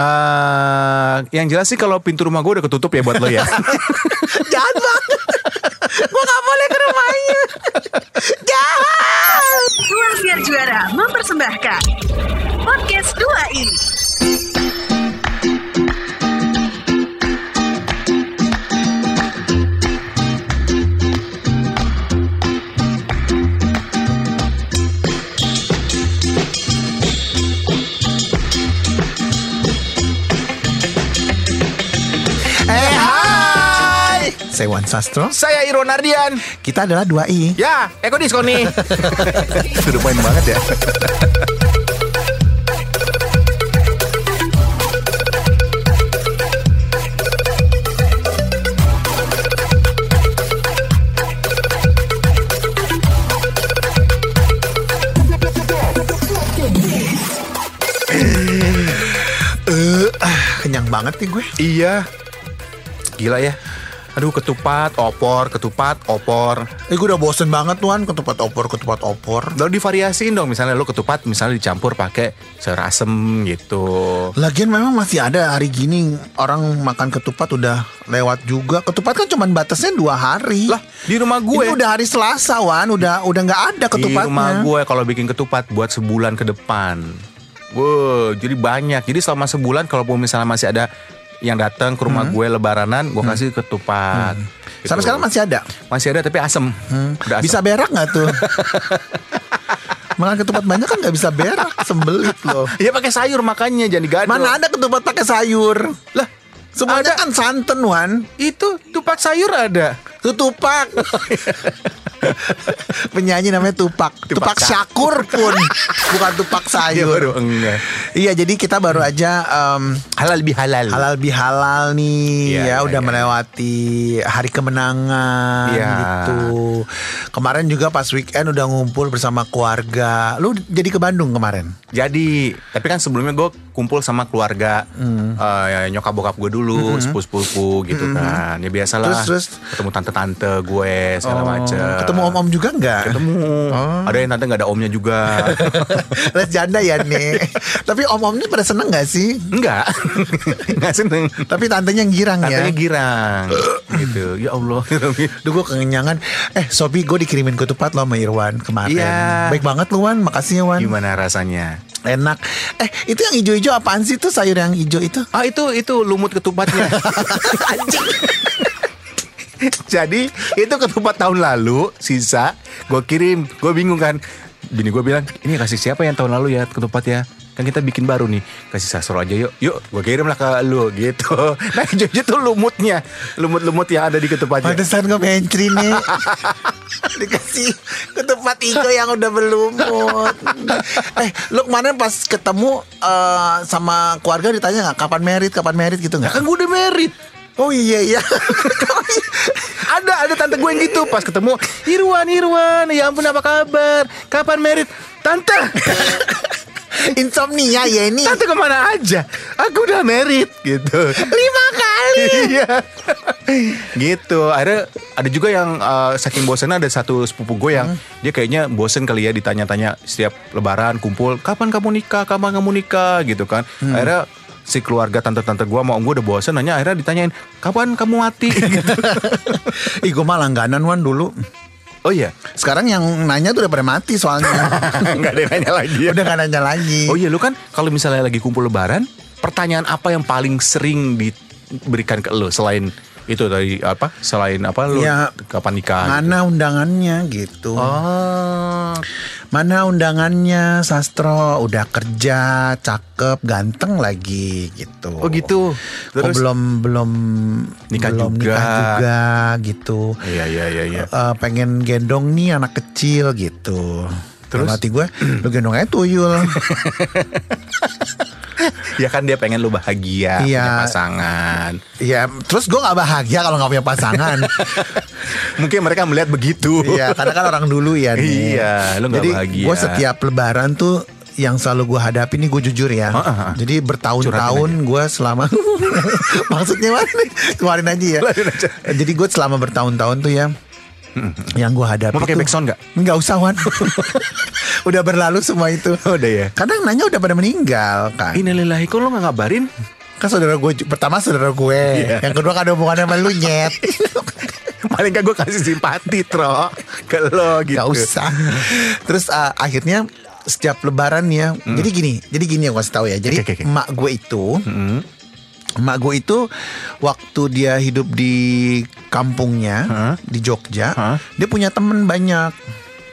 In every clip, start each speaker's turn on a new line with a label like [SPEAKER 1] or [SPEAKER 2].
[SPEAKER 1] Eh, yang jelas sih kalau pintu rumah gue udah ketutup ya buat lo ya.
[SPEAKER 2] Jahat banget. gue gak boleh ke rumahnya. Jahat.
[SPEAKER 3] Ruang Siar Juara mempersembahkan Podcast 2i
[SPEAKER 2] Eh Saya Wan Sastro.
[SPEAKER 1] Saya Irwan Ardian.
[SPEAKER 2] Kita adalah 2i.
[SPEAKER 1] Ya, Eko Diskon nih.
[SPEAKER 2] Sudah poin banget ya. Eh, ah, kenyang banget nih gue.
[SPEAKER 1] iya. Gila ya. Aduh ketupat, opor, ketupat, opor.
[SPEAKER 2] Eh gue udah bosen banget tuan ketupat opor, ketupat opor.
[SPEAKER 1] Lalu divariasiin dong, misalnya lo ketupat misalnya dicampur pakai sayur asem gitu.
[SPEAKER 2] Lagian memang masih ada hari gini orang makan ketupat udah lewat juga. Ketupat kan cuma batasnya dua hari.
[SPEAKER 1] Lah, di rumah gue.
[SPEAKER 2] Ini udah hari Selasa Wan, udah udah nggak ada
[SPEAKER 1] Di
[SPEAKER 2] ketupatnya.
[SPEAKER 1] rumah gue kalau bikin ketupat buat sebulan ke depan. Wow, jadi banyak. Jadi selama sebulan kalaupun misalnya masih ada yang datang ke rumah gue lebaranan, gue kasih ketupat. Gitu.
[SPEAKER 2] Sampai sekarang masih ada.
[SPEAKER 1] masih ada tapi asem. Udah asem.
[SPEAKER 2] Bisa berak nggak tuh? Makan ketupat banyak kan nggak bisa berak, sembelit loh.
[SPEAKER 1] Ya pakai sayur makanya jangan digadol.
[SPEAKER 2] Mana ada ketupat pakai sayur?
[SPEAKER 1] Lah,
[SPEAKER 2] Semuanya
[SPEAKER 1] Ada.
[SPEAKER 2] kan santan Wan.
[SPEAKER 1] itu tupat sayur ada.
[SPEAKER 2] Tutupak. Penyanyi namanya Tupak. Tupak,
[SPEAKER 1] Tupak
[SPEAKER 2] Syakur pun bukan Tupak
[SPEAKER 1] Dia
[SPEAKER 2] sayur.
[SPEAKER 1] baru enggak.
[SPEAKER 2] Iya, jadi kita baru aja em,
[SPEAKER 1] Halal bihalal.
[SPEAKER 2] halal bihalal nih
[SPEAKER 1] Iya,
[SPEAKER 2] ya
[SPEAKER 1] iya,
[SPEAKER 2] udah
[SPEAKER 1] iya.
[SPEAKER 2] melewati hari kemenangan
[SPEAKER 1] Iya.
[SPEAKER 2] gitu. Kemarin juga pas weekend udah ngumpul bersama keluarga. Lu jadi ke Bandung kemarin?
[SPEAKER 1] Jadi, tapi kan sebelumnya gue kumpul sama keluarga eh, ya, nyokap bokap gue dulu, sepupu-sepupu gitu kan. Ya biasalah.
[SPEAKER 2] Terus, terus?
[SPEAKER 1] Ketemu tante-tante gue segala macem.
[SPEAKER 2] Oh, Ketemu om-om juga nggak?
[SPEAKER 1] Ketemu. Ada yang tante nggak ada omnya juga.
[SPEAKER 2] Les janda ya nih. Tapi om-omnya pada seneng gak sih?
[SPEAKER 1] Enggak. Enggak seneng.
[SPEAKER 2] Tapi tantenya girang
[SPEAKER 1] Tantenya
[SPEAKER 2] ya.
[SPEAKER 1] girang. gitu. Ya Allah.
[SPEAKER 2] Duh gue kenyangan Eh Sobi gue dikirimin ketupat lo sama Irwan kemarin
[SPEAKER 1] Iya.
[SPEAKER 2] Baik banget lu Wan Makasih ya Wan
[SPEAKER 1] Gimana rasanya?
[SPEAKER 2] Enak. Eh itu yang hijau-hijau apaan sih? Tuh sayur yang hijau itu?
[SPEAKER 1] Ah itu itu lumut ketupatnya. Jadi itu ketupat tahun lalu sisa gue kirim. Gue bingung kan. Bini gue bilang ini kasih siapa yang tahun lalu ya ketupat ya kan kita bikin baru nih. Kasih sasro aja yuk. Yuk gue kirim lah ke lu gitu. Nah hijau itu lumutnya. Lumut-lumut yang ada di ketupatnya
[SPEAKER 2] Pantesan gue mencri nih Dikasih ketupat hijau yang udah berlumut. Eh lu kemarin pas ketemu eh, Sama keluarga ditanya gak Kapan merit, kapan merit gitu
[SPEAKER 1] Nah,
[SPEAKER 2] gak
[SPEAKER 1] kan gue udah merit.
[SPEAKER 2] Oh iya iya.
[SPEAKER 1] Ada ada tante gue yang gitu. Pas ketemu Irwan Irwan ya ampun apa kabar? Kapan merit? Tante
[SPEAKER 2] Insomnia ya ini
[SPEAKER 1] Tante ke mana aja? Aku udah merit gitu.
[SPEAKER 2] Lima kali
[SPEAKER 1] Iya. gitu. Ada ada juga yang eh, saking bosannya ada satu sepupu gue yang dia kayaknya bosen kali ya ditanya-tanya setiap lebaran kumpul, kapan kamu nikah? Kapan kamu nikah? gitu kan. Akhirnya si keluarga tante-tante gue mau gue udah bosen nanya akhirnya ditanyain kapan kamu mati gitu.
[SPEAKER 2] Ih gue mah langganan Wan dulu
[SPEAKER 1] oh iya
[SPEAKER 2] Sekarang yang nanya tuh udah pada mati soalnya
[SPEAKER 1] nggak ada yang nanya lagi ya.
[SPEAKER 2] Udah gak nanya lagi
[SPEAKER 1] Oh iya lu kan kalau misalnya lagi kumpul lebaran, pertanyaan apa yang paling sering diberikan ke lu selain itu tadi apa? Selain apa lu
[SPEAKER 2] Ya,
[SPEAKER 1] kapan nikah?
[SPEAKER 2] Mana undangannya gitu
[SPEAKER 1] Oh.
[SPEAKER 2] Mana undangannya Sastro Udah kerja Cakep Ganteng lagi gitu
[SPEAKER 1] Oh gitu.
[SPEAKER 2] Kok
[SPEAKER 1] Terus
[SPEAKER 2] belum belum
[SPEAKER 1] Nikah
[SPEAKER 2] belum
[SPEAKER 1] juga.
[SPEAKER 2] nikah juga gitu
[SPEAKER 1] Iya iya iya iya.
[SPEAKER 2] Eh, pengen gendong nih anak kecil gitu
[SPEAKER 1] Terus?
[SPEAKER 2] Dalam hati gue Lu gendong aja tuyul
[SPEAKER 1] Ya kan dia pengen lu bahagia,
[SPEAKER 2] Iya.
[SPEAKER 1] punya pasangan.
[SPEAKER 2] Ya terus gue gak bahagia kalau gak punya pasangan
[SPEAKER 1] Mungkin mereka melihat begitu.
[SPEAKER 2] Iya karena kan orang dulu ya nih
[SPEAKER 1] Iya, lu nggak
[SPEAKER 2] Jadi
[SPEAKER 1] bahagia.
[SPEAKER 2] gue setiap lebaran tuh yang selalu gue hadapi nih gue jujur ya.
[SPEAKER 1] Ah, ah, ah.
[SPEAKER 2] Jadi bertahun-tahun gue selama maksudnya mana nih? Keluarin aja ya.
[SPEAKER 1] Keluarin aja.
[SPEAKER 2] Jadi gue selama bertahun-tahun tuh ya yang gue hadapi
[SPEAKER 1] Mau pakai backsound nggak?
[SPEAKER 2] Nggak usah Wan udah berlalu semua itu.
[SPEAKER 1] Udah ya.
[SPEAKER 2] Kadang nanya udah pada meninggal kan.
[SPEAKER 1] Innalillahi kok lo gak ngabarin?
[SPEAKER 2] Kan saudara gue pertama saudara gue,
[SPEAKER 1] Iya.
[SPEAKER 2] yang kedua kan ada hubungannya sama lu nyet.
[SPEAKER 1] Paling gak gue kasih simpati Tro Ke lo gitu
[SPEAKER 2] Gak usah. Terus uh, akhirnya setiap lebaran ya. Jadi gini, jadi gini yang gue kasih tahu ya. Jadi.
[SPEAKER 1] Oke, oke, oke.
[SPEAKER 2] emak gue itu,
[SPEAKER 1] Hmm.
[SPEAKER 2] emak gue itu waktu dia hidup di kampungnya
[SPEAKER 1] Hah?
[SPEAKER 2] di Jogja,
[SPEAKER 1] Hah?
[SPEAKER 2] dia punya temen banyak.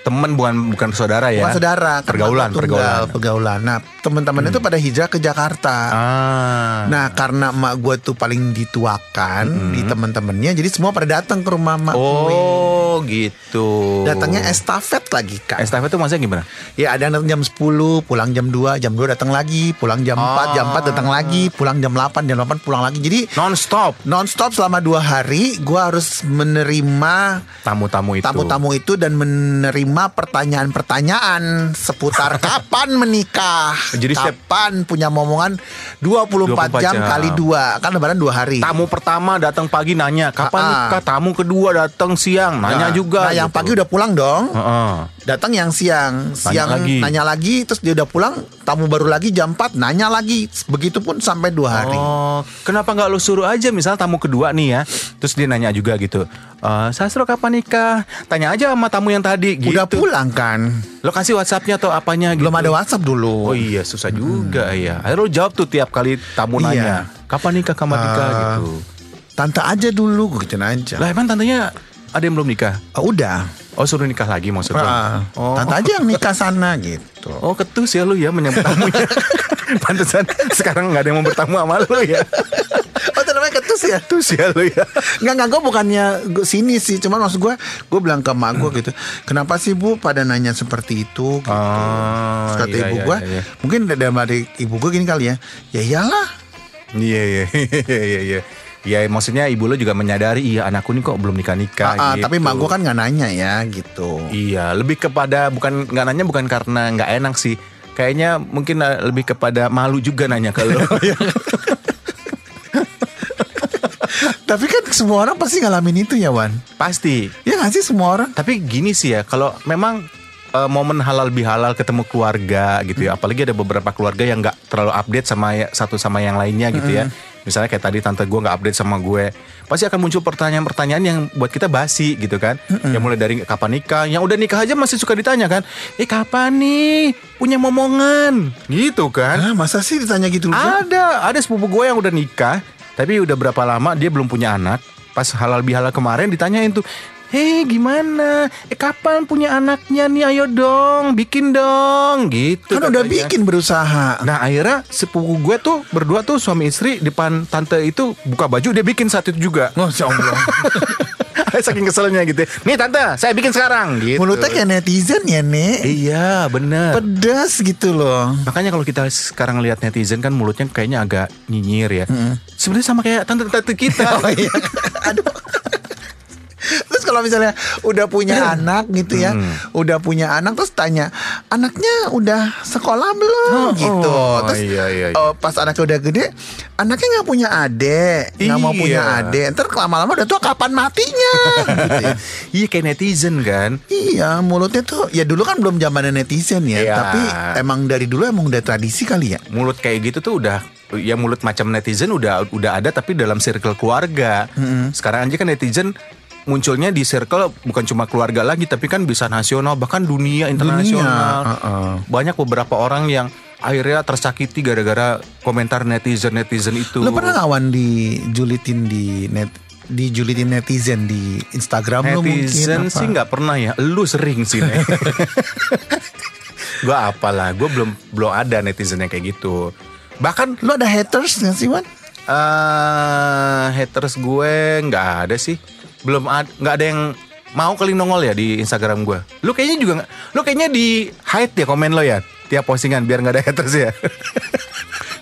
[SPEAKER 1] Temen bukan bukan saudara ya
[SPEAKER 2] Bukan saudara,
[SPEAKER 1] Pergaulan
[SPEAKER 2] tunggal,
[SPEAKER 1] Pergaulan
[SPEAKER 2] pergaulan. Nah, teman-temannya itu pada hijrah ke Jakarta.
[SPEAKER 1] Ah
[SPEAKER 2] Nah, karena emak gue tuh paling dituakan di teman-temannya, jadi semua pada datang ke rumah emak gue.
[SPEAKER 1] Oh gitu
[SPEAKER 2] Datangnya estafet lagi kak.
[SPEAKER 1] Estafet itu maksudnya gimana?
[SPEAKER 2] Ya ada yang jam 10, pulang jam 2, jam 2 datang lagi, pulang jam 4, jam 4 datang lagi, pulang jam 8, jam 8 pulang lagi. Jadi
[SPEAKER 1] Non-stop
[SPEAKER 2] non-stop selama dua hari, gue harus menerima
[SPEAKER 1] Tamu-tamu itu
[SPEAKER 2] tamu-tamu itu dan menerima pertanyaan-pertanyaan seputar kapan menikah,
[SPEAKER 1] Jadi
[SPEAKER 2] kapan punya momongan 24,
[SPEAKER 1] 24
[SPEAKER 2] jam,
[SPEAKER 1] jam.
[SPEAKER 2] kali dua, kan lebaran dua hari.
[SPEAKER 1] Tamu pertama datang pagi nanya Kapan
[SPEAKER 2] Ah, ah.
[SPEAKER 1] nikah Tamu kedua datang siang Nanya
[SPEAKER 2] Nah,
[SPEAKER 1] juga
[SPEAKER 2] Nah, yang
[SPEAKER 1] gitu.
[SPEAKER 2] pagi udah pulang dong.
[SPEAKER 1] Heeh.
[SPEAKER 2] Datang yang siang, siang
[SPEAKER 1] lagi.
[SPEAKER 2] nanya lagi, terus dia udah pulang, tamu baru lagi jam 4 nanya lagi, begitupun sampai dua hari.
[SPEAKER 1] Oh, kenapa nggak lu suruh aja misal tamu kedua nih ya, terus dia nanya juga gitu, "Eh, Sastro kapan nikah? Tanya aja sama tamu yang tadi. Gitu.
[SPEAKER 2] Udah pulang kan?
[SPEAKER 1] Lokasi WhatsAppnya atau apanya gitu.
[SPEAKER 2] Belum ada WhatsApp dulu.
[SPEAKER 1] Oh iya susah juga ya. Akhirnya lu jawab tuh tiap kali tamu
[SPEAKER 2] Iya.
[SPEAKER 1] nanya, kapan nikah, kapan nikah
[SPEAKER 2] Ah.
[SPEAKER 1] gitu.
[SPEAKER 2] Tante aja dulu, gue gituin aja.
[SPEAKER 1] Lah emang tantenya ada yang belum nikah?
[SPEAKER 2] Oh, udah.
[SPEAKER 1] Oh suruh nikah lagi maksudnya?
[SPEAKER 2] Ah,
[SPEAKER 1] Oh.
[SPEAKER 2] Tante aja yang nikah sana gitu.
[SPEAKER 1] Oh ketus ya lu ya menyambut tamunya. Pantesan sekarang nggak ada yang mau bertamu sama lu ya.
[SPEAKER 2] Ketus ya?
[SPEAKER 1] Ya lu ya.
[SPEAKER 2] Enggak, enggak, gue bukannya gua sini sih Cuman maksud gue Gue bilang ke emak gue gitu Kenapa sih bu pada nanya seperti itu gitu.
[SPEAKER 1] Oh,
[SPEAKER 2] Terus kata
[SPEAKER 1] iya,
[SPEAKER 2] ibu
[SPEAKER 1] iya,
[SPEAKER 2] gue
[SPEAKER 1] iya, iya.
[SPEAKER 2] Mungkin dalam hati ibu gue gini kali ya Ya iyalah
[SPEAKER 1] Iya iya iya iya iya. Ya maksudnya ibu lo juga menyadari iya anakku nih kok belum nikah nikah.
[SPEAKER 2] Ah, ah, Tapi emak gue kan nggak nanya ya gitu
[SPEAKER 1] Iya lebih kepada bukan nggak nanya bukan karena nggak enak sih. Kayaknya mungkin eh, lebih kepada malu juga nanya ke lo.
[SPEAKER 2] Tapi kan semua orang pasti ngalamin itu ya Wan
[SPEAKER 1] Pasti.
[SPEAKER 2] Ya gak sih semua orang
[SPEAKER 1] Tapi gini sih ya kalau memang eh, momen halal bihalal ketemu keluarga gitu ya. Apalagi ada beberapa keluarga yang nggak terlalu update sama ya- satu sama yang lainnya gitu ya. Misalnya kayak tadi tante gue nggak update sama gue, pasti akan muncul pertanyaan-pertanyaan yang buat kita basi gitu kan. Yang mulai dari kapan nikah, yang udah nikah aja masih suka ditanya kan, eh kapan nih punya momongan, gitu kan.
[SPEAKER 2] Ah, Masa sih ditanya gitu
[SPEAKER 1] Ada, ada sepupu gue yang udah nikah, tapi udah berapa lama dia belum punya anak. Pas halal bihalal kemarin ditanyain tuh, Hei gimana? Eh kapan punya anaknya nih? Ayo dong, bikin dong, gitu.
[SPEAKER 2] Kan udah bikin berusaha
[SPEAKER 1] Nah akhirnya sepupu gue tuh berdua tuh suami istri depan tante itu buka baju dia bikin saat itu juga.
[SPEAKER 2] Masya Allah
[SPEAKER 1] Saking keselnya gitu. Nih tante, saya bikin sekarang. Gitu.
[SPEAKER 2] Mulutnya kayak netizen ya Nek
[SPEAKER 1] Iya bener.
[SPEAKER 2] Pedas gitu loh
[SPEAKER 1] Makanya kalau kita sekarang lihat netizen kan mulutnya kayaknya agak nyinyir ya. Sebenarnya sama kayak tante-tante kita.
[SPEAKER 2] Oh iya. Aduh. Terus kalau misalnya udah punya anak gitu ya, udah punya anak terus tanya, anaknya udah sekolah belum
[SPEAKER 1] Oh,
[SPEAKER 2] gitu.
[SPEAKER 1] oh,
[SPEAKER 2] Terus
[SPEAKER 1] iya, iya, iya.
[SPEAKER 2] oh, pas anaknya udah gede, anaknya nggak punya adik, nggak mau
[SPEAKER 1] Iya.
[SPEAKER 2] punya adik. Ntar lama-lama udah tua kapan matinya? gitu ya.
[SPEAKER 1] Iya kayak netizen kan.
[SPEAKER 2] Iya, mulutnya tuh ya dulu kan belum zamannya netizen ya,
[SPEAKER 1] Iya.
[SPEAKER 2] tapi emang dari dulu emang udah tradisi kali ya.
[SPEAKER 1] Mulut kayak gitu tuh udah ya mulut macam netizen udah udah ada tapi dalam circle keluarga. Sekarang aja kan netizen munculnya di circle bukan cuma keluarga lagi tapi kan bisa nasional bahkan dunia internasional.
[SPEAKER 2] heeh.
[SPEAKER 1] Banyak beberapa orang yang akhirnya tersakiti gara-gara komentar netizen netizen itu.
[SPEAKER 2] Lo pernah ngawan dijulitin di net dijulitin netizen di Instagram lo mungkin
[SPEAKER 1] Netizen sih nggak pernah ya. Lu sering sih. Gua apalah, gua belum belum ada netizen yang kayak gitu. Bahkan
[SPEAKER 2] Lo ada haters gak sih Wan?
[SPEAKER 1] eh haters gue nggak ada sih. Belum ada nggak ada yang mau kali nongol ya di Instagram gue. Lu kayaknya juga nggak. Lu kayaknya di hide ya komen lo ya tiap postingan biar nggak ada haters ya.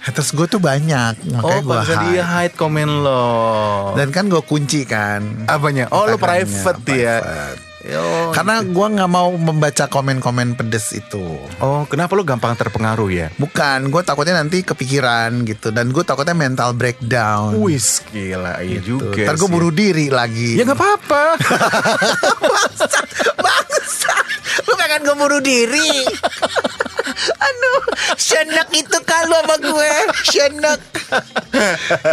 [SPEAKER 2] Haters gue tuh banyak
[SPEAKER 1] oh,
[SPEAKER 2] Makanya gue
[SPEAKER 1] bisa dia hide komen lo.
[SPEAKER 2] Dan kan gue kunci kan
[SPEAKER 1] Apanya? Oh, lu
[SPEAKER 2] Instagramnya,
[SPEAKER 1] private ya. Yo,
[SPEAKER 2] Karena gua nggak mau membaca komen-komen pedes itu.
[SPEAKER 1] Oh, kenapa lu gampang terpengaruh ya?
[SPEAKER 2] Bukan, gue takutnya nanti kepikiran gitu dan gue takutnya mental breakdown.
[SPEAKER 1] Wis gila iya juga.
[SPEAKER 2] Tuh, Ntar gue bunuh diri lagi.
[SPEAKER 1] Ya nggak apa-apa.
[SPEAKER 2] Bangsa, lu pengen gue bunuh diri. Aduh, Shenak itu kalau sama gue, Shenak.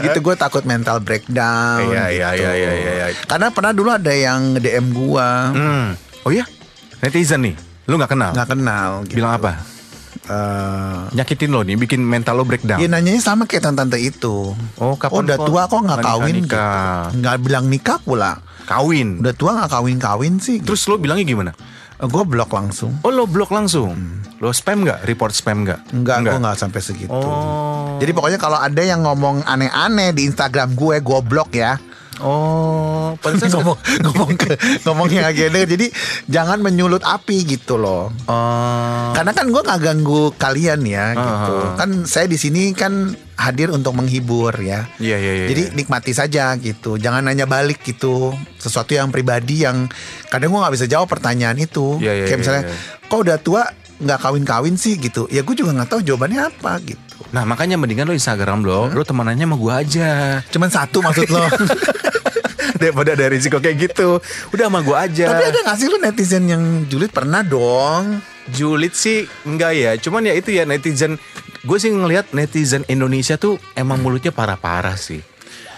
[SPEAKER 2] gitu gue takut mental breakdown.
[SPEAKER 1] Iya, iya,
[SPEAKER 2] gitu.
[SPEAKER 1] iya, iya, iya, iya.
[SPEAKER 2] Karena pernah dulu ada yang DM gue,
[SPEAKER 1] hmm. Oh ya? Netizen nih. Lu nggak kenal?
[SPEAKER 2] nggak kenal. Gitu.
[SPEAKER 1] Bilang apa?
[SPEAKER 2] Eh,
[SPEAKER 1] Nyakitin lo nih, bikin mental lo breakdown.
[SPEAKER 2] Dia nanyanya sama kayak tante-tante itu.
[SPEAKER 1] Oh, kapan
[SPEAKER 2] udah
[SPEAKER 1] kok
[SPEAKER 2] tua kok nggak kawin gitu.
[SPEAKER 1] nikah-nikah?
[SPEAKER 2] Nggak bilang nikah pula.
[SPEAKER 1] Kawin.
[SPEAKER 2] Udah tua nggak kawin-kawin sih.
[SPEAKER 1] Terus lo bilangnya gimana?
[SPEAKER 2] Gue blok langsung.
[SPEAKER 1] Oh lo blok langsung? Lo spam nggak? Report spam nggak?
[SPEAKER 2] Enggak, gue nggak sampai segitu.
[SPEAKER 1] Oh.
[SPEAKER 2] Jadi pokoknya kalau ada yang ngomong aneh-aneh di Instagram gue, gue blok ya.
[SPEAKER 1] Oh, pantesan
[SPEAKER 2] ngomong ngomong ke ngomong yang agenda. Jadi jangan menyulut api gitu loh.
[SPEAKER 1] Oh.
[SPEAKER 2] Karena kan gue nggak ganggu kalian ya gitu.
[SPEAKER 1] Ah.
[SPEAKER 2] Kan saya di sini kan hadir untuk menghibur ya.
[SPEAKER 1] Iya, iya, iya.
[SPEAKER 2] Jadi nikmati saja gitu. Jangan nanya balik gitu. Sesuatu yang pribadi yang kadang gue nggak bisa jawab pertanyaan itu.
[SPEAKER 1] Iya, iya,
[SPEAKER 2] Kayak
[SPEAKER 1] iya,
[SPEAKER 2] misalnya,
[SPEAKER 1] iya.
[SPEAKER 2] kok udah tua nggak kawin-kawin sih gitu. Ya gue juga nggak tahu jawabannya apa gitu.
[SPEAKER 1] Nah makanya mendingan lo Instagram lo, lo temanannya sama gue aja.
[SPEAKER 2] Cuman satu maksud lo.
[SPEAKER 1] Daripada ada risiko kayak gitu. Udah sama gue aja.
[SPEAKER 2] Tapi ada gak sih lo netizen yang julid pernah dong?
[SPEAKER 1] Julid sih enggak ya. Cuman ya itu ya netizen. Gue sih ngelihat netizen Indonesia tuh emang mulutnya parah-parah sih.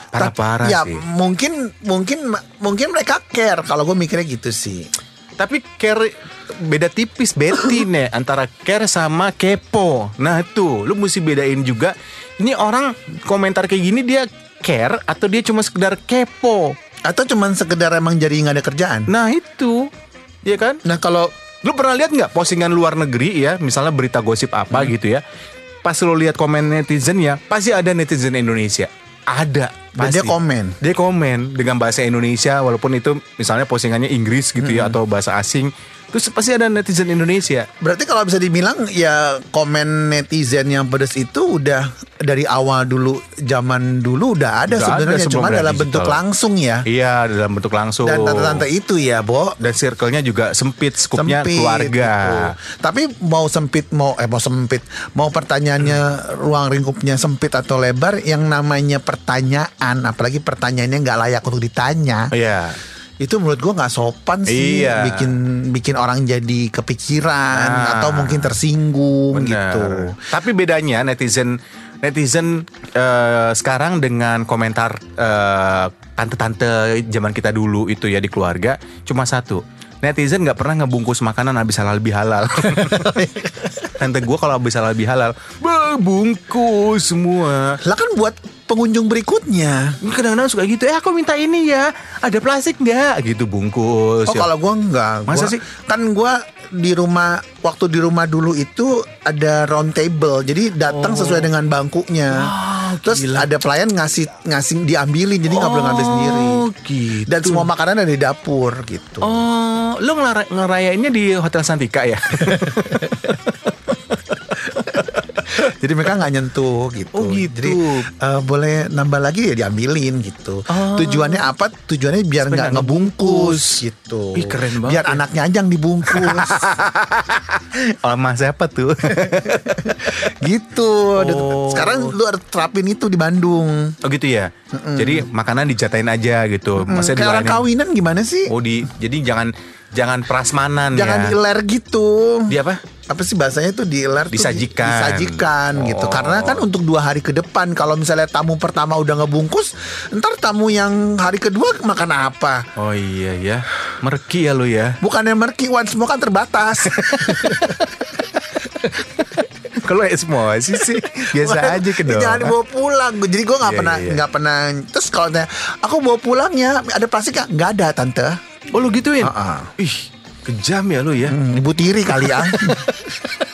[SPEAKER 1] Parah-parah
[SPEAKER 2] ya
[SPEAKER 1] sih.
[SPEAKER 2] mungkin mungkin mungkin mereka care kalau gue mikirnya gitu sih.
[SPEAKER 1] Tapi care beda tipis beti nih antara care sama kepo. Nah tuh, lu mesti bedain juga. Ini orang komentar kayak gini dia care atau dia cuma sekedar kepo.
[SPEAKER 2] Atau cuman sekedar emang jadi nggak ada kerjaan.
[SPEAKER 1] Nah itu, ya kan?
[SPEAKER 2] Nah kalau
[SPEAKER 1] Lu pernah lihat nggak postingan luar negeri ya, misalnya berita gosip apa gitu ya? Pas lu lihat komen netizen ya, pasti ada netizen Indonesia. Ada.
[SPEAKER 2] Dan
[SPEAKER 1] Pasti.
[SPEAKER 2] dia komen.
[SPEAKER 1] Dia komen dengan bahasa Indonesia, walaupun itu misalnya postingannya Inggris gitu ya atau bahasa asing. Terus pasti ada netizen Indonesia.
[SPEAKER 2] berarti kalau bisa dibilang ya komen netizen yang pedes itu udah dari awal dulu zaman dulu udah ada
[SPEAKER 1] Udah
[SPEAKER 2] sebenarnya cuma dalam
[SPEAKER 1] digital.
[SPEAKER 2] bentuk langsung ya.
[SPEAKER 1] Iya, dalam bentuk langsung.
[SPEAKER 2] Dan tante-tante itu ya, Bo.
[SPEAKER 1] Dan circle-nya juga sempit, skupnya keluarga.
[SPEAKER 2] gitu. Tapi mau sempit mau eh mau sempit, mau pertanyaannya ruang lingkupnya sempit atau lebar yang namanya pertanyaan, apalagi pertanyaannya nggak layak untuk ditanya.
[SPEAKER 1] Iya.
[SPEAKER 2] Itu menurut gua nggak sopan sih
[SPEAKER 1] Iya.
[SPEAKER 2] bikin bikin orang jadi kepikiran
[SPEAKER 1] Nah.
[SPEAKER 2] atau mungkin tersinggung
[SPEAKER 1] Benar.
[SPEAKER 2] gitu.
[SPEAKER 1] Tapi bedanya netizen netizen eh, sekarang dengan komentar eh, tante-tante zaman kita dulu itu ya di keluarga cuma satu. Netizen nggak pernah ngebungkus makanan habis halal bihalal. Tante gue kalau habis halal bihalal, "Bah, bungkus semua.
[SPEAKER 2] Lah kan buat pengunjung berikutnya.
[SPEAKER 1] Kadang-kadang suka gitu, eh aku minta ini ya, ada plastik nggak? Gitu bungkus.
[SPEAKER 2] Oh
[SPEAKER 1] ya.
[SPEAKER 2] kalau gua enggak
[SPEAKER 1] Masa
[SPEAKER 2] Gua-
[SPEAKER 1] sih?
[SPEAKER 2] Kan gua di rumah Waktu di rumah dulu itu Ada round table Jadi datang sesuai dengan bangkunya Terus
[SPEAKER 1] gila.
[SPEAKER 2] ada pelayan ngasih Ngasih diambilin Jadi nggak boleh ngambil sendiri
[SPEAKER 1] Oh, gitu.
[SPEAKER 2] Dan semua makanan ada di dapur gitu
[SPEAKER 1] Oh, lo ngerayainnya di Hotel Santika ya?
[SPEAKER 2] Jadi mereka nggak nyentuh gitu
[SPEAKER 1] Oh, gitu.
[SPEAKER 2] Jadi eh, boleh nambah lagi ya diambilin gitu
[SPEAKER 1] Oh.
[SPEAKER 2] Tujuannya apa? Tujuannya biar nggak ngebungkus gitu
[SPEAKER 1] Ih, keren banget
[SPEAKER 2] Biar
[SPEAKER 1] ya.
[SPEAKER 2] anaknya aja yang dibungkus
[SPEAKER 1] Lama siapa tuh?
[SPEAKER 2] Gitu Ada-
[SPEAKER 1] Oh.
[SPEAKER 2] Sekarang lu harus terapin itu di Bandung
[SPEAKER 1] oh gitu ya. Jadi makanan dijatain aja gitu.
[SPEAKER 2] Hmm,
[SPEAKER 1] Maksudnya
[SPEAKER 2] kayak orang kawinan gimana sih?
[SPEAKER 1] Oh di jadi jangan jangan prasmanan
[SPEAKER 2] Jangan
[SPEAKER 1] ya.
[SPEAKER 2] diler gitu.
[SPEAKER 1] Di apa?
[SPEAKER 2] Apa sih bahasanya tuh diler tuh di-
[SPEAKER 1] Disajikan.
[SPEAKER 2] disajikan gitu.
[SPEAKER 1] Oh.
[SPEAKER 2] Karena kan untuk dua hari ke depan kalau misalnya tamu pertama udah ngebungkus, ntar tamu yang hari kedua makan apa?
[SPEAKER 1] Oh iya ya. Merki ya lo ya.
[SPEAKER 2] Bukannya merki one semua kan terbatas.
[SPEAKER 1] Kalau emosi sih biasa aja ke
[SPEAKER 2] Jangan dibawa pulang. Jadi gue nggak
[SPEAKER 1] Iya,
[SPEAKER 2] pernah
[SPEAKER 1] iya, iya.
[SPEAKER 2] nggak pernah. Terus kalau tanya, aku bawa pulang ya ada plastik nggak? Nggak ada tante.
[SPEAKER 1] Oh lu gituin?
[SPEAKER 2] Ah, ah.
[SPEAKER 1] Ih, kejam ya lu ya.
[SPEAKER 2] Hmm, ibu tiri kali ya.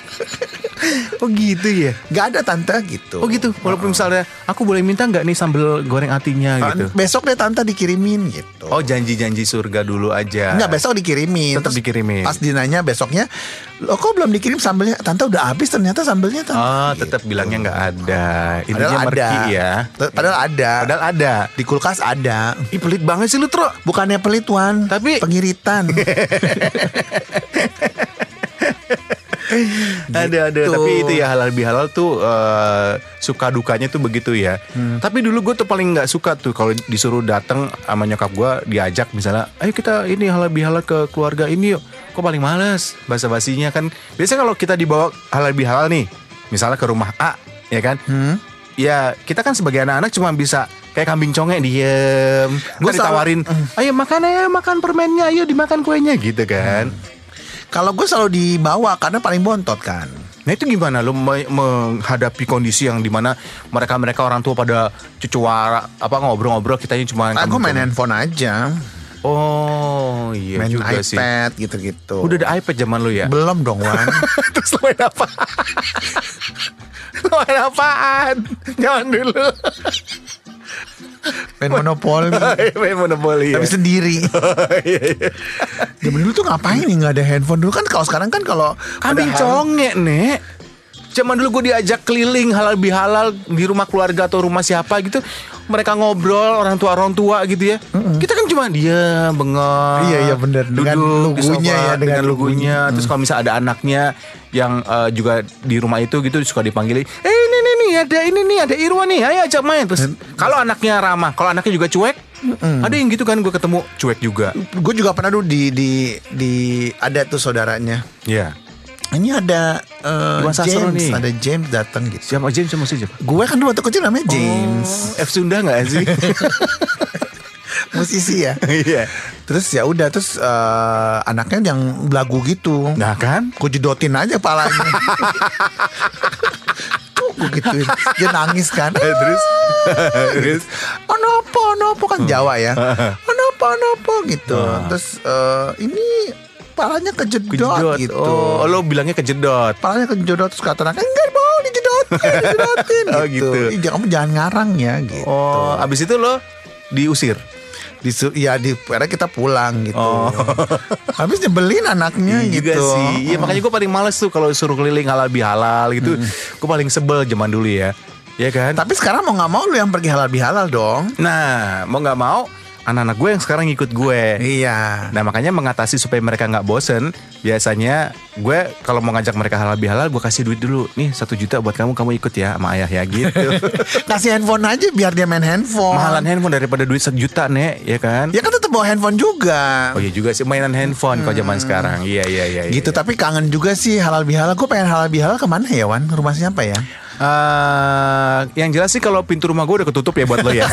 [SPEAKER 1] Oh gitu ya.
[SPEAKER 2] Gak ada tante gitu.
[SPEAKER 1] Oh gitu. Walaupun misalnya aku boleh minta nggak nih sambal goreng atinya
[SPEAKER 2] Ah,
[SPEAKER 1] gitu.
[SPEAKER 2] Besok deh tante dikirimin gitu.
[SPEAKER 1] Oh janji-janji surga dulu aja.
[SPEAKER 2] Enggak besok dikirimin
[SPEAKER 1] Tetap dikirimin.
[SPEAKER 2] Pas dinanya besoknya Lo kok belum dikirim sambelnya Tante udah habis ternyata sambelnya tante
[SPEAKER 1] Oh
[SPEAKER 2] Gitu.
[SPEAKER 1] tetap bilangnya nggak ada. Intinya
[SPEAKER 2] Padahal ada
[SPEAKER 1] merki ya.
[SPEAKER 2] Padahal ada
[SPEAKER 1] Padahal ada.
[SPEAKER 2] Di kulkas ada
[SPEAKER 1] Ih pelit banget sih lu Tro.
[SPEAKER 2] Bukannya pelit Wan
[SPEAKER 1] Tapi-
[SPEAKER 2] Pengiritan
[SPEAKER 1] Ada ada
[SPEAKER 2] Gitu.
[SPEAKER 1] tapi itu ya halal bihalal tuh eh, suka dukanya tuh begitu ya.
[SPEAKER 2] Hmm.
[SPEAKER 1] Tapi dulu gue tuh paling nggak suka tuh kalau disuruh datang sama nyokap gue diajak misalnya, ayo kita ini halal bihalal ke keluarga ini yuk. Kok paling males bahasa basinya kan. Biasanya kalau kita dibawa halal bihalal nih, misalnya ke rumah A, ya kan?
[SPEAKER 2] Hmm.
[SPEAKER 1] Ya kita kan sebagai anak-anak cuma bisa kayak kambing congek diem. Gue
[SPEAKER 2] Gua
[SPEAKER 1] ditawarin, ayo makan ayo makan permennya, ayo dimakan kuenya gitu kan.
[SPEAKER 2] Kalau gue selalu dibawa Karena paling bontot kan
[SPEAKER 1] Nah itu gimana lo me- menghadapi kondisi yang di mana mereka-mereka orang tua pada cucuara apa ngobrol-ngobrol kitanya cuma
[SPEAKER 2] Aku main handphone aja
[SPEAKER 1] Oh iya
[SPEAKER 2] Main
[SPEAKER 1] juga sih.
[SPEAKER 2] iPad gitu-gitu
[SPEAKER 1] Udah ada iPad zaman lu ya?
[SPEAKER 2] Belum dong Wan
[SPEAKER 1] Terus lo main apa? lo main apaan? Jangan dulu.
[SPEAKER 2] Main monopoli
[SPEAKER 1] main monopoli ya.
[SPEAKER 2] Tapi sendiri
[SPEAKER 1] Iya, iya.
[SPEAKER 2] Zaman dulu tuh ngapain nih nggak ada handphone dulu kan kalau sekarang kan kalau
[SPEAKER 1] Kambing congek nek. Zaman dulu gue diajak keliling halal bihalal di rumah keluarga atau rumah siapa gitu. Mereka ngobrol orang tua orang tua gitu ya. Kita kan cuma dia bengong.
[SPEAKER 2] Iya, iya, bener. Dengan lugunya
[SPEAKER 1] sofa,
[SPEAKER 2] ya, dengan
[SPEAKER 1] dengan lugunya. Terus kalau misalnya ada anaknya yang eh, juga di rumah itu gitu suka dipanggilin. Eh nih ada ini nih ada Irwan nih. Ayo ajak main. Terus kalau anaknya ramah, kalau anaknya juga cuek, ada yang gitu kan gue ketemu cuek juga.
[SPEAKER 2] Gue juga pernah dulu di di di ada tuh saudaranya.
[SPEAKER 1] Iya.
[SPEAKER 2] Ini ada eh,
[SPEAKER 1] Iwan
[SPEAKER 2] James,
[SPEAKER 1] nih.
[SPEAKER 2] ada James datang gitu.
[SPEAKER 1] Siapa James sama siapa?
[SPEAKER 2] Gue kan waktu kecil namanya James,
[SPEAKER 1] F Sunda nggak sih?
[SPEAKER 2] musisi ya.
[SPEAKER 1] Iya.
[SPEAKER 2] Terus ya udah terus eh, anaknya yang belagu gitu.
[SPEAKER 1] Nah kan?
[SPEAKER 2] Gue jedotin aja palanya. Gue gituin. Dia nangis kan.
[SPEAKER 1] terus terus
[SPEAKER 2] Onopo, onopo kan Jawa ya. Onopo, onopo gitu. Terus eh, ini palanya kejedot,
[SPEAKER 1] kejedot.
[SPEAKER 2] gitu.
[SPEAKER 1] Oh, lo bilangnya kejedot.
[SPEAKER 2] Palanya kejedot terus kata anaknya enggak mau dijedotin, dijedotin
[SPEAKER 1] Oh,
[SPEAKER 2] gitu.
[SPEAKER 1] gitu.
[SPEAKER 2] Ih, jangan kamu jangan ngarang ya gitu.
[SPEAKER 1] Oh, abis itu lo diusir.
[SPEAKER 2] Disu ya di akhirnya kita pulang gitu.
[SPEAKER 1] Oh.
[SPEAKER 2] Habis nyebelin anaknya
[SPEAKER 1] Iya
[SPEAKER 2] gitu.
[SPEAKER 1] juga sih. Iya makanya gue paling males tuh kalau suruh keliling halal bihalal gitu. Gue paling sebel zaman dulu ya. Ya kan?
[SPEAKER 2] Tapi sekarang mau nggak mau lu yang pergi halal bihalal dong.
[SPEAKER 1] Nah, mau nggak mau anak-anak gue yang sekarang ikut gue.
[SPEAKER 2] Iya.
[SPEAKER 1] Nah makanya mengatasi supaya mereka nggak bosen Biasanya gue kalau mau ngajak mereka halal bihalal Gue kasih duit dulu Nih satu juta buat kamu Kamu ikut ya sama ayah ya gitu
[SPEAKER 2] Kasih handphone aja biar dia main handphone.
[SPEAKER 1] Mahalan handphone daripada duit sejuta nek Ya kan
[SPEAKER 2] Ya kan tetap bawa handphone juga.
[SPEAKER 1] Oh iya juga sih mainan handphone kalau zaman sekarang. Iya iya iya. iya.
[SPEAKER 2] Gitu tapi kangen juga sih halal bihalal. Gue pengen halal bihalal ke mana ya Wan? Rumah siapa ya?
[SPEAKER 1] Eh, yang jelas sih kalau pintu rumah gue udah ketutup ya buat lo ya.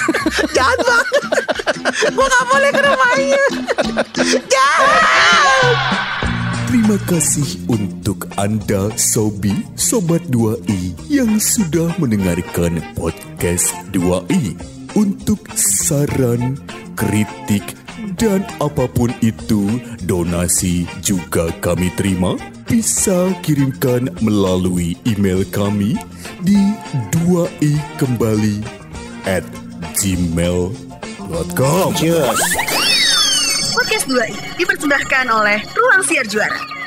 [SPEAKER 2] Jahat banget. Gue gak boleh ke rumahnya. Jahat.
[SPEAKER 4] Terima kasih untuk Anda Sobi Sobat 2i yang sudah mendengarkan podcast 2i. Untuk saran, kritik, dan apa pun itu, donasi juga kami terima. Bisa kirimkan melalui email kami di 2i kembali at gmail.com.
[SPEAKER 3] Podcast 2 i dipersembahkan oleh Ruang Siar Juara.